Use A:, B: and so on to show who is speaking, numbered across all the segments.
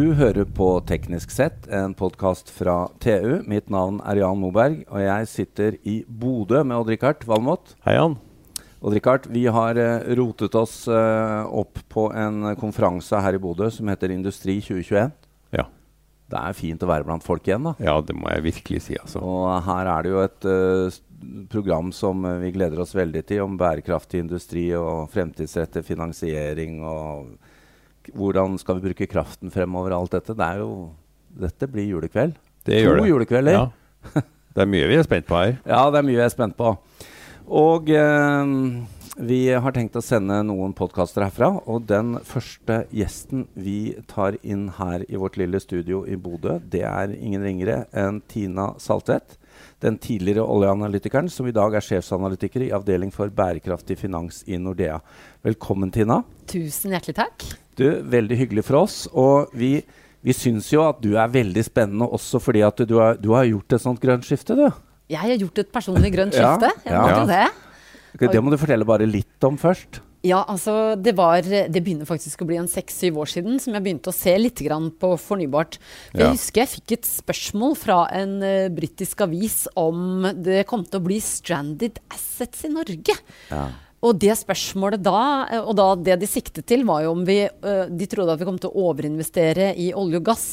A: Du hører på Teknisk sett, en podkast fra TU. Mitt navn er Jan Moberg, og jeg sitter i Bodø med Odd-Rikard Valmot.
B: Hei, Jan.
A: Odd-Rikard, vi har uh, rotet oss uh, opp på en konferanse her i Bodø som heter Industri 2021.
B: Ja.
A: Det er fint å være blant folk igjen, da.
B: Ja, det må jeg virkelig si. altså.
A: Og her er det jo et uh, program som vi gleder oss veldig til, om bærekraftig industri og fremtidsrettet finansiering og hvordan skal vi bruke kraften fremover? alt Dette det jo, dette blir julekveld.
B: Det
A: to julekvelder.
B: Ja. Det er mye vi er spent på her.
A: ja, det er mye jeg er spent på. Og eh, vi har tenkt å sende noen podkaster herfra. Og den første gjesten vi tar inn her i vårt lille studio i Bodø, det er ingen ringere enn Tina Saltvedt. Den tidligere oljeanalytikeren som i dag er sjefsanalytiker i avdeling for bærekraftig finans i Nordea. Velkommen, Tina.
C: Tusen hjertelig takk.
A: Du, Veldig hyggelig for oss. Og vi, vi syns jo at du er veldig spennende også fordi at du, har, du har gjort et sånt grønt skifte, du.
C: Jeg har gjort et personlig grønt skifte.
A: Ja, ja. Det. det må du fortelle bare litt om først.
C: Ja, altså det var Det begynner faktisk å bli en seks-syv år siden som jeg begynte å se litt på fornybart. For ja. Jeg husker jeg fikk et spørsmål fra en uh, britisk avis om det kom til å bli stranded assets i Norge. Ja. Og det spørsmålet da, eh, og da det de siktet til, var jo om vi eh, De trodde at vi kom til å overinvestere i olje og gass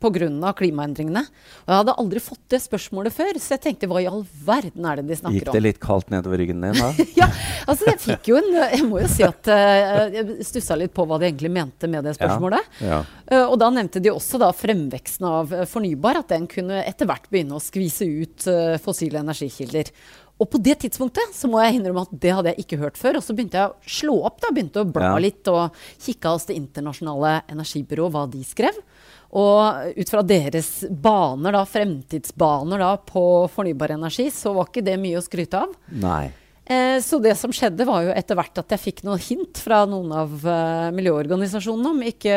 C: pga. klimaendringene. Og jeg hadde aldri fått det spørsmålet før, så jeg tenkte hva i all verden er det de snakker om?
A: Gikk det litt kaldt nedover ryggen din da?
C: ja, altså jeg fikk jo en Jeg må jo si at uh, jeg stussa litt på hva de egentlig mente med det spørsmålet. Ja, ja. Uh, og da nevnte de også da fremveksten av fornybar, at den kunne etter hvert begynne å skvise ut fossile energikilder. Og på det tidspunktet så må jeg innrømme at det hadde jeg ikke hørt før. Og så begynte jeg å slå opp, da, begynte å bla ja. litt og kikka hos Det internasjonale energibyrået hva de skrev. Og ut fra deres baner, da, fremtidsbaner da, på fornybar energi, så var ikke det mye å skryte av.
A: Nei.
C: Eh, så det som skjedde, var jo etter hvert at jeg fikk noen hint fra noen av uh, miljøorganisasjonene om, ikke,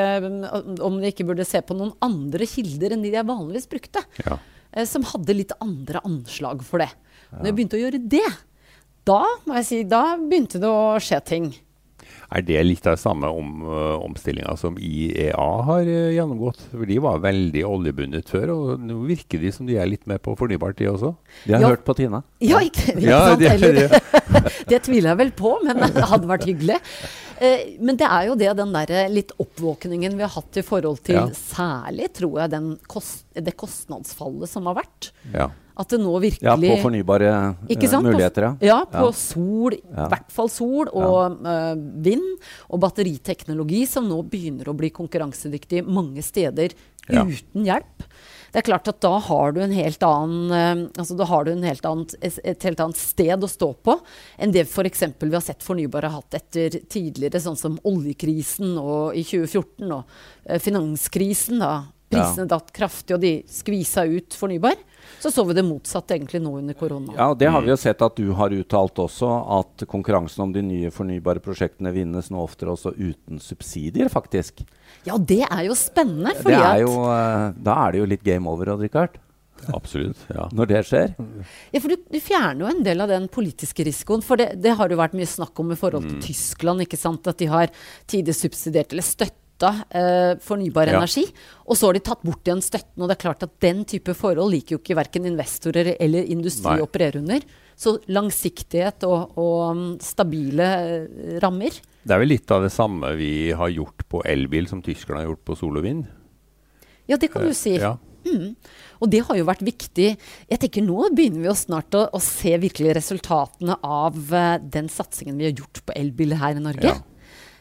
C: om de ikke burde se på noen andre kilder enn de jeg vanligvis brukte. Ja. Eh, som hadde litt andre anslag for det. Når jeg begynte å gjøre det, da må jeg si, da begynte det å skje ting.
B: Er det litt av samme om, uh, omstillinga som IEA har uh, gjennomgått? For De var veldig oljebundet før, og nå virker de som de er litt med på fornybart, de også?
A: De har ja. hørt på Tina?
C: Ja, ikke, ikke ja, sant? Det, det. det tviler jeg vel på, men det hadde vært hyggelig. Uh, men det er jo det, den der litt oppvåkningen vi har hatt i forhold til ja. særlig, tror jeg, kost, det kostnadsfallet som har vært. Ja. At det nå virkelig
A: Ja, på fornybare sant, muligheter,
C: ja. Ja, på ja. sol, i ja. hvert fall sol, og uh, vind. Og batteriteknologi, som nå begynner å bli konkurransedyktig mange steder uten hjelp. Det er klart at da har du en helt annen, uh, altså da har du en helt annet, et helt annet sted å stå på enn det f.eks. vi har sett fornybare hatt etter tidligere, sånn som oljekrisen og i 2014 og uh, finanskrisen. da Prisene datt kraftig, og de skvisa ut fornybar. Så så vi det motsatte egentlig nå under korona.
A: Ja, Det har vi jo sett at du har uttalt også, at konkurransen om de nye fornybare prosjektene vinnes nå oftere også uten subsidier, faktisk.
C: Ja, det er jo spennende.
A: Det er jo, uh, da er det jo litt game over, Richard.
B: Absolutt. ja.
A: Når det skjer.
C: Ja, for du, du, fjerner jo en del av den politiske risikoen. For det, det har jo vært mye snakk om i forhold til mm. Tyskland. ikke sant? At de har tidlig subsidiert eller støttet støtta eh, fornybar ja. energi. Og så har de tatt bort igjen støtten. Og det er klart at den type forhold liker jo ikke verken investorer eller industri å operere under. Så langsiktighet og, og um, stabile eh, rammer.
B: Det er vel litt av det samme vi har gjort på elbil som tyskerne har gjort på sol og vind?
C: Ja, det kan du si. Ja. Mm. Og det har jo vært viktig. Jeg tenker Nå begynner vi jo snart å, å se virkelig resultatene av uh, den satsingen vi har gjort på elbil her i Norge. Ja.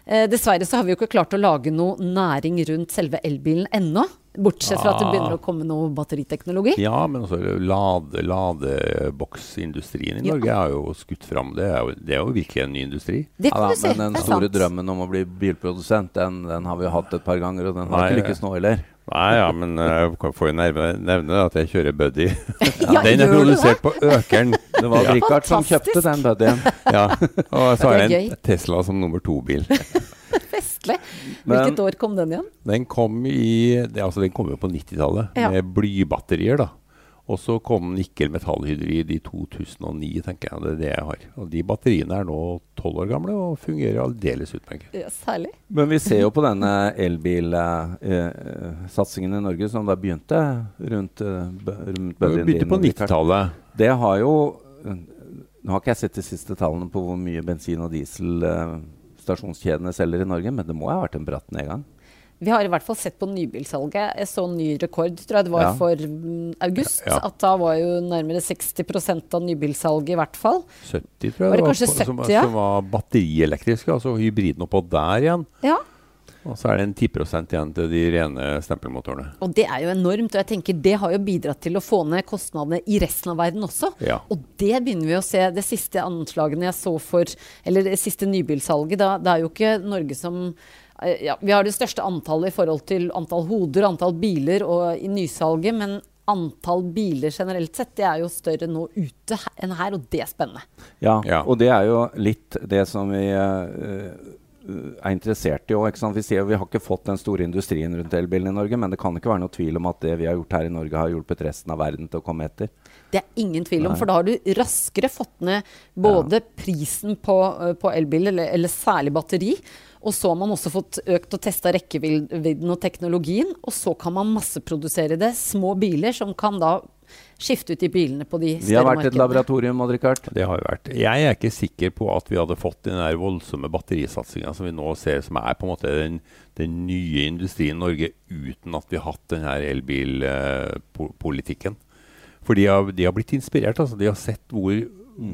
C: Eh, dessverre så har vi jo ikke klart å lage noe næring rundt selve elbilen ennå. Bortsett fra at det begynner å komme noe batteriteknologi.
B: Ja, men også lade, ladeboksindustrien i Norge ja. er jo skutt fram. Det er jo, det er jo, virkelig en ny industri.
C: Det kan ja, da,
A: du si. Men den store drømmen om å bli bilprodusent, den, den har vi hatt et par ganger, og den har Nei, ikke lykkes nå heller.
B: Nei, ja, men eh, jeg får jo nevne at jeg kjører Buddy. ja, den er produsert på Økeren.
A: Det var ja. Richard som kjøpte den Buddyen.
B: ja, og så har jeg en Tesla som nummer to-bil.
C: Festlig. Hvilket Men, år kom den igjen?
B: Den kom, i, det, altså den kom jo på 90-tallet, ja. med blybatterier. da. Og så kom nikkel-metallhydrid i 2009, tenker jeg. Det er det jeg har. Og de batteriene er nå tolv år gamle og fungerer aldeles utmerket.
C: Ja, særlig.
A: Men vi ser jo på denne elbilsatsingen eh, i Norge som da begynte rundt, uh, rundt
B: Begynte på 90-tallet.
A: Det har jo Nå har ikke jeg sett de siste tallene på hvor mye bensin- og diesel stasjonskjedene selger i Norge, men det må ha vært en bratt nedgang?
C: Vi har i hvert fall sett på nybilsalget. Jeg så ny rekord, tror jeg det var ja. for um, august. Ja. At da var jo nærmere 60% av nybilsalget i hvert fall.
B: 70, tror jeg. Var det kanskje 70, som, ja? som var batterielektriske, altså hybriden oppå der igjen.
C: Ja.
B: Og så er det en 10 igjen til de rene stempelmotorene.
C: Og det er jo enormt. Og jeg tenker det har jo bidratt til å få ned kostnadene i resten av verden også.
B: Ja.
C: Og det begynner vi å se. Det siste anslagene jeg så for Eller det siste nybilsalget, da, det er jo ikke Norge som Eh, ja, Vi har det største antallet i forhold til antall hoder, antall biler og i nysalget. Men antall biler generelt sett det er jo større nå ute enn her, og det er spennende.
A: Ja, ja. og det er jo litt det som vi uh, er interessert i òg. Vi, ser, vi har ikke fått den store industrien rundt elbilen i Norge, men det kan ikke være noe tvil om at det vi har gjort her i Norge, har hjulpet resten av verden til å komme etter.
C: Det er ingen tvil om, Nei. for da har du raskere fått ned både ja. prisen på, på elbil, eller, eller særlig batteri, og så har man også fått økt og testa rekkevidden og teknologien. Og så kan man masseprodusere det. Små biler som kan da skifte ut de bilene på de større markedene.
A: Vi har vært et laboratorium, Odd-Rikard.
B: Det har vi vært. Jeg er ikke sikker på at vi hadde fått den der voldsomme batterisatsinga som vi nå ser, som er på en måte den, den nye industrien i Norge, uten at vi har hatt den her elbilpolitikken. For de har, de har, blitt inspirert. altså De har sett hvor,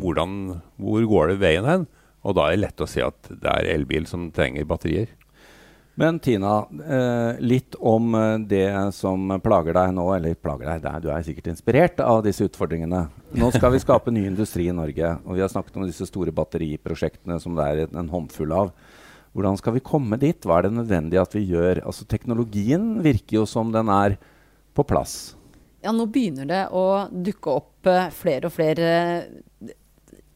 B: hvordan, hvor går det veien hen. Og da er det lett å si at det er elbil som trenger batterier.
A: Men Tina, eh, litt om eh, det som plager deg nå. Eller plager deg, du er sikkert inspirert av disse utfordringene. Nå skal vi skape ny industri i Norge. Og vi har snakket om disse store batteriprosjektene som det er en håndfull av. Hvordan skal vi komme dit? Hva er det nødvendig at vi gjør? Altså Teknologien virker jo som den er på plass.
C: Ja, nå begynner det å dukke opp uh, flere og flere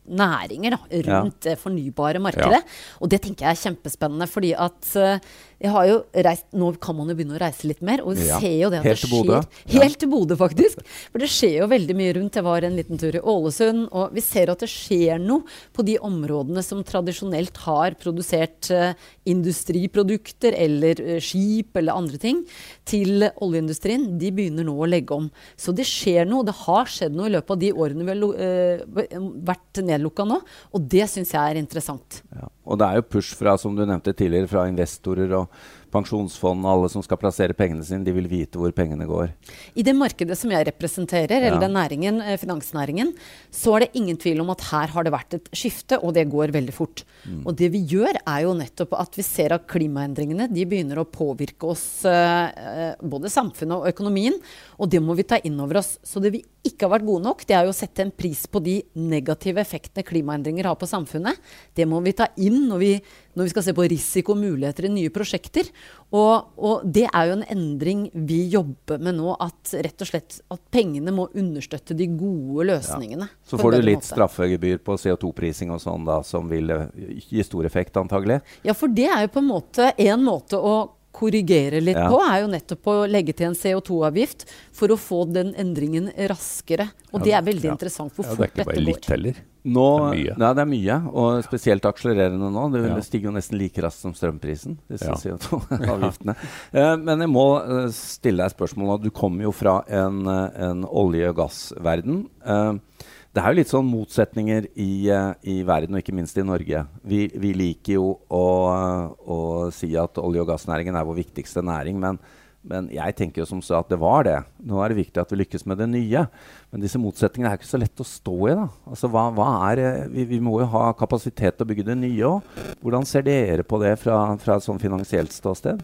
C: næringer da, rundt det fornybare markedet. Og det tenker jeg er kjempespennende. fordi at uh, jeg har jo reist, Nå kan man jo begynne å reise litt mer, og vi ja. ser jo det at
A: helt
C: det skjer. Helt til Bodø, faktisk. For det skjer jo veldig mye rundt. Jeg var en liten tur i Ålesund, og vi ser at det skjer noe på de områdene som tradisjonelt har produsert uh, industriprodukter eller uh, skip eller andre ting til oljeindustrien. De begynner nå å legge om. Så det skjer noe. Det har skjedd noe i løpet av de årene vi har vært nedlukka nå, og det syns jeg er interessant.
A: Ja. Og det er jo push fra, som du nevnte tidligere, fra investorer og pensjonsfond og alle som skal plassere pengene sine, de vil vite hvor pengene går.
C: I det markedet som jeg representerer, ja. eller den næringen, eh, finansnæringen, så er det ingen tvil om at her har det vært et skifte, og det går veldig fort. Mm. Og det vi gjør, er jo nettopp at vi ser at klimaendringene de begynner å påvirke oss, eh, både samfunnet og økonomien, og det må vi ta inn over oss. Så det vi ikke har vært gode nok, det er jo å sette en pris på de negative effektene klimaendringer har på samfunnet. Det må vi ta inn når vi, når vi skal se på risiko og muligheter i nye prosjekter. Og, og, det er jo en endring vi jobber med nå, at rett og slett at pengene må understøtte de gode løsningene.
A: Ja. Så får du litt måte. straffegebyr på CO2-prising og sånn da, som vil eh, gi stor effekt, antagelig?
C: Ja, for det er jo på en måte en måte å korrigere litt ja. på, er jo nettopp å legge til en CO2-avgift for å få den endringen raskere. Og ja, det er veldig ja. interessant hvor fort dette går.
B: Det er ikke bare litt heller.
A: Nå, det, er mye. Nei, det er mye, og spesielt akselererende nå. Det stiger jo nesten like raskt som strømprisen, disse CO2-avgiftene. uh, men jeg må uh, stille deg spørsmål. Du kommer jo fra en, uh, en olje- og gassverden. Uh, det er jo litt sånn motsetninger i, uh, i verden, og ikke minst i Norge. Vi, vi liker jo å, å, si at olje- og gassnæringen er vår viktigste næring. Men, men, jeg tenker jo som så at det var det. Nå er det viktig at vi lykkes med det nye. Men disse motsetningene er ikke så lett å stå i. da. Altså, hva, hva er, vi, vi, må jo ha kapasitet til å bygge det nye òg. Hvordan ser dere på det fra, fra et sånn finansielt ståsted?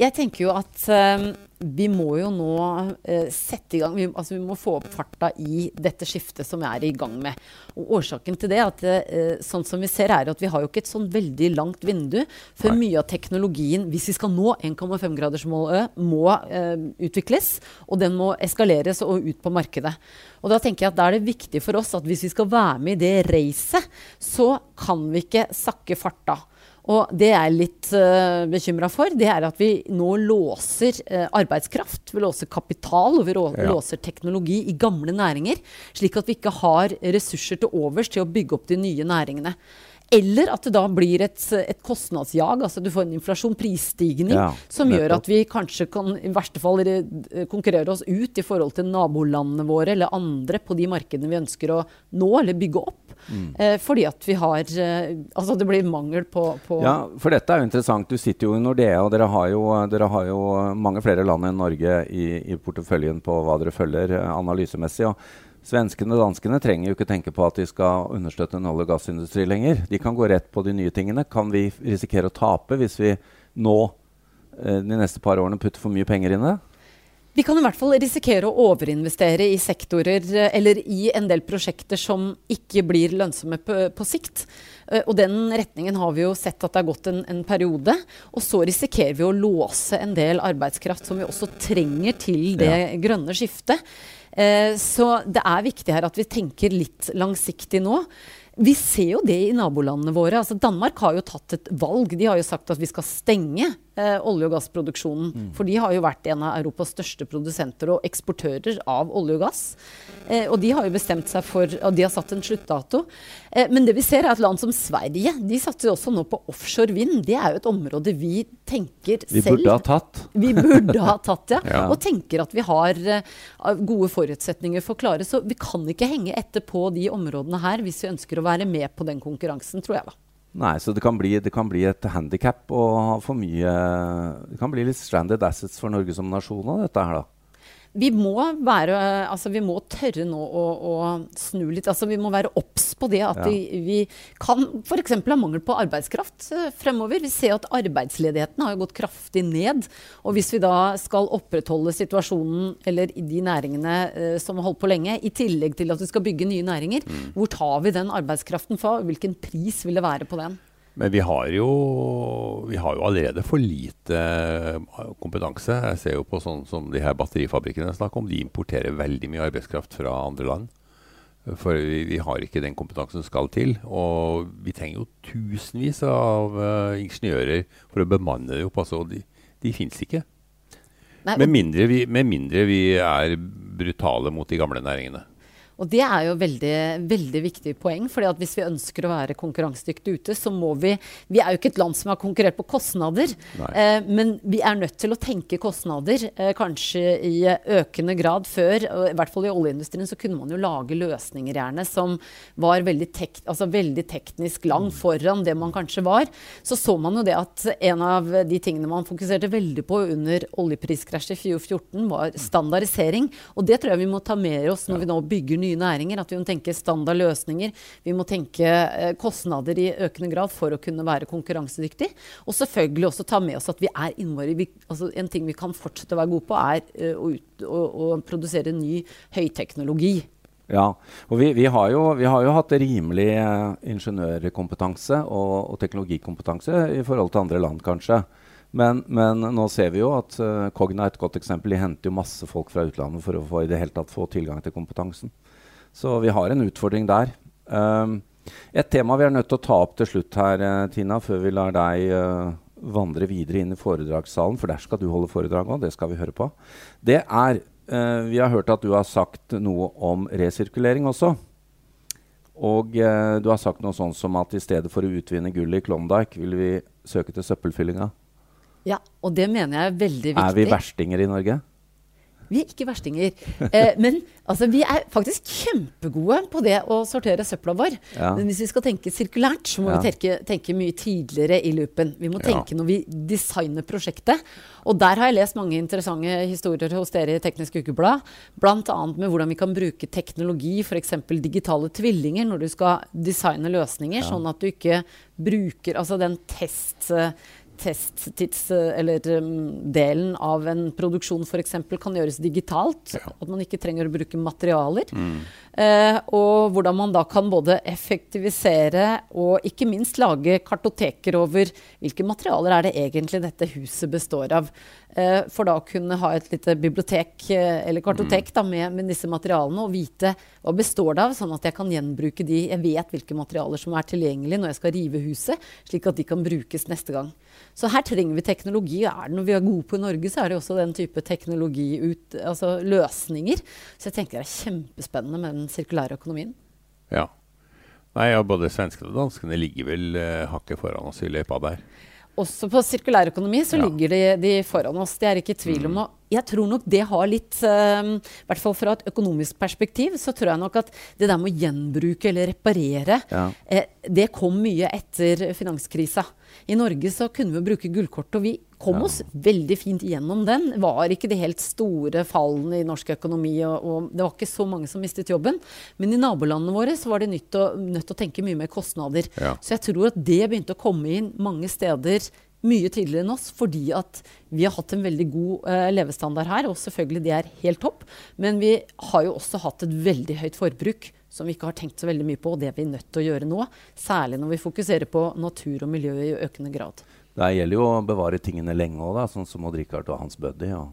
C: Jeg tenker jo at um, vi må jo nå uh, sette i gang vi, altså vi må få opp farta i dette skiftet som vi er i gang med. Og Årsaken til det at, uh, sånn som vi ser er at vi har jo ikke et sånn veldig langt vindu før mye av teknologien, hvis vi skal nå 1,5-gradersmålet, må uh, utvikles. Og den må eskaleres og ut på markedet. Og Da tenker jeg at da er det viktig for oss at hvis vi skal være med i det racet, så kan vi ikke sakke farta. Og det jeg er litt uh, eh, bekymra for, det er at vi nå låser uh, arbeidskraft. Vi låser kapital og vi ja. låser teknologi i gamle næringer. Slik at vi ikke har ressurser til overs til å bygge opp de nye næringene. Eller at det da blir et, et kostnadsjag. altså Du får en inflasjon, prisstigning, ja, som gjør at vi kanskje kan i verste fall konkurrere oss ut i forhold til nabolandene våre eller andre på de markedene vi ønsker å nå eller bygge opp. Mm. Fordi at vi har eh, Altså det blir mangel på, på,
A: Ja, for dette er jo interessant. Du sitter jo i Nordea, og dere har jo, dere har jo mange flere land enn Norge i, i porteføljen på hva dere følger eh, analysemessig. og Svenskene og danskene trenger jo ikke tenke på at de skal understøtte en olje- og gassindustri lenger. De kan gå rett på de nye tingene. Kan vi risikere å tape hvis vi nå de neste par årene putter for mye penger inn i det?
C: Vi kan i hvert fall risikere å overinvestere i sektorer eh, eller i en del prosjekter som ikke blir lønnsomme på, på sikt. Uh, og den retningen har vi jo sett at det har gått en, en, periode. Og så risikerer vi å låse en del arbeidskraft som vi også trenger til det ja. grønne skiftet. Eh, så det er viktig her at vi tenker litt langsiktig nå. Vi ser jo det i nabolandene våre. Altså Danmark har jo tatt et valg. De har jo sagt at vi skal stenge eh, olje- og gassproduksjonen. Mm. For de har jo vært en av Europas største produsenter og eksportører av olje og gass. Eh, og de har jo bestemt seg for Og de har satt en sluttdato. Eh, men det vi ser er at land som Sverige de satser også nå på offshore vind. Det er jo et område vi tenker
A: vi
C: selv
A: Vi burde ha tatt.
C: Vi burde ha tatt, ja. ja. Og tenker at vi har gode forutsetninger for å klare. Så vi kan ikke henge etter på de områdene her hvis vi ønsker å være med på den konkurransen, tror jeg da.
A: Nei, så det kan bli, det kan bli et handikap og ha for mye Det kan bli litt stranded assets for Norge som nasjon av dette her, da
C: vi må, være, altså vi må tørre nå å, å, snu litt. Altså vi må være obs på det at ja. vi, vi kan f.eks. ha mangel på arbeidskraft uh, fremover. Vi ser at arbeidsledigheten har gått kraftig ned. Og hvis vi da skal opprettholde situasjonen eller de næringene eh, som har holdt på lenge, i tillegg til at vi skal bygge nye næringer, mm. hvor tar vi den arbeidskraften fra? Hvilken pris vil det være på den?
B: Men vi har, jo, vi har jo allerede for lite eh, kompetanse. Jeg ser jo på sånn som de her batterifabrikkene snakker om. De importerer veldig mye arbeidskraft fra andre land. For vi, vi, har ikke den kompetansen som skal til. Og vi trenger jo tusenvis av uh, ingeniører for å bemanne det opp. Altså, de, de fins ikke. Nei, med, mindre vi, med mindre vi er brutale mot de gamle næringene.
C: Og det er jo veldig, veldig viktig poeng. fordi at hvis vi ønsker å være konkurransedyktige ute, så må vi Vi er jo ikke et land som har konkurrert på kostnader, eh, men vi er nødt til å tenke kostnader. Eh, kanskje i økende grad før. I hvert fall i oljeindustrien så kunne man jo lage løsninger gjerne som var veldig, tek, altså veldig teknisk lang foran det man kanskje var. Så så man jo det at en av de tingene man fokuserte veldig på under oljepriskrasjet i 2014, var standardisering. Og det tror jeg vi må ta med oss når vi nå bygger nye nye næringer. At vi må tenke standard løsninger. Vi må tenke eh, kostnader i økende grad for å kunne være konkurransedyktig. Og selvfølgelig også ta med oss at vi er innmari altså En ting vi kan fortsette å være gode på, er uh, å, ut, å, å produsere ny høyteknologi.
A: Ja, og vi, vi, har jo, vi, har jo, hatt rimelig uh, ingeniørkompetanse og, og, teknologikompetanse i forhold til andre land, kanskje. Men, men, nå ser vi jo at uh, Cogna er et godt eksempel. De henter jo masse folk fra utlandet for å få, i det hele tatt få tilgang til kompetansen. Så vi har en utfordring der. Um, et tema vi er nødt til å ta opp til slutt her, uh, Tina, før vi lar deg uh, vandre videre inn i foredragssalen, for der skal du holde foredrag òg, det skal vi høre på, det er uh, Vi har hørt at du har sagt noe om resirkulering også. Og du har sagt noe sånn som at i stedet for å utvinne gull i Klondyke, vil vi søke til søppelfyllinga.
C: Ja, og det mener jeg er veldig viktig.
A: Er vi verstinger i Norge?
C: Vi er ikke verstinger. Eh, men altså, vi er faktisk kjempegode på det å sortere søpla vår. Ja. Men hvis vi skal tenke sirkulært, så må ja. vi tenke, tenke, mye tidligere i loopen. Vi må tenke ja. når vi designer prosjektet. Og der har jeg lest mange interessante historier hos dere i Teknisk Ukeblad. Bl.a. med hvordan vi kan bruke teknologi, f.eks. digitale tvillinger, når du skal designe løsninger, sånn at du ikke bruker altså den test testtids... Eller um, delen av en produksjon f.eks. kan gjøres digitalt. Ja. At man ikke trenger å bruke materialer. Mm. Eh, og hvordan man da kan både effektivisere og ikke minst lage kartoteker over hvilke materialer er det egentlig dette huset består av. Eh, for da å kunne ha et lite bibliotek eh, eller kartotek mm. da, med, med, disse materialene og vite hva består det av, sånn at jeg kan gjenbruke de. Jeg vet hvilke materialer som er tilgjengelige når jeg skal rive huset, slik at de kan brukes neste gang. Så her trenger vi teknologi. Er det noe vi er gode på i Norge, så er det også den type teknologi ut, altså løsninger. Så jeg tenker det er kjempespennende med den sirkulære økonomien.
B: Ja. Nei, ja, Både svenskene og danskene ligger vel eh, hakket foran oss i løypa der
C: også på sirkulærøkonomi så ja. ligger de, de, foran oss. Det er ikke tvil om. Mm. jeg tror nok det har litt um, I hvert fall fra et økonomisk perspektiv så tror jeg nok at det der med å gjenbruke eller reparere, ja. eh, det kom mye etter finanskrisa. I Norge så kunne vi bruke gullkort, og vi kom oss veldig fint gjennom den. Var ikke de helt store fallene i norsk økonomi, og, og, det var ikke så mange som mistet jobben. Men i nabolandene våre så var de nødt til å, tenke mye mer kostnader. Ja. Så jeg tror at det begynte å komme inn mange steder mye tidligere enn oss, fordi at vi har hatt en veldig god uh, levestandard her. Og selvfølgelig det er helt topp, men vi har jo også hatt et veldig høyt forbruk som vi ikke har tenkt så veldig mye på, og det er vi nødt til å gjøre nå. Særlig når vi fokuserer på natur og miljø i økende grad.
A: Det gjelder jo å bevare tingene lenge òg, sånn som Odd Rikard og hans buddy. Ja.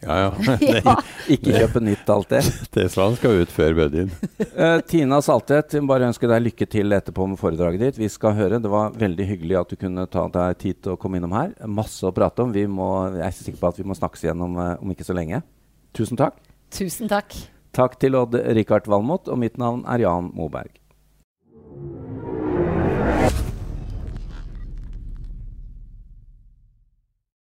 B: Ja, ja.
A: ja. ikke kjøpe nytt alltid.
B: Teslaen skal ut før buddyen.
A: uh, Tina Saltvedt, bare ønsker deg lykke til etterpå med foredraget ditt. Vi skal høre. Det var veldig hyggelig at du kunne ta deg tid til å komme innom her. Masse å prate om. Må, jeg er sikker på at vi må snakkes igjen om, uh, om ikke så lenge. Tusen takk.
C: Tusen takk.
A: Takk til Odd Rikard Valmot, og mitt navn er Jan Moberg.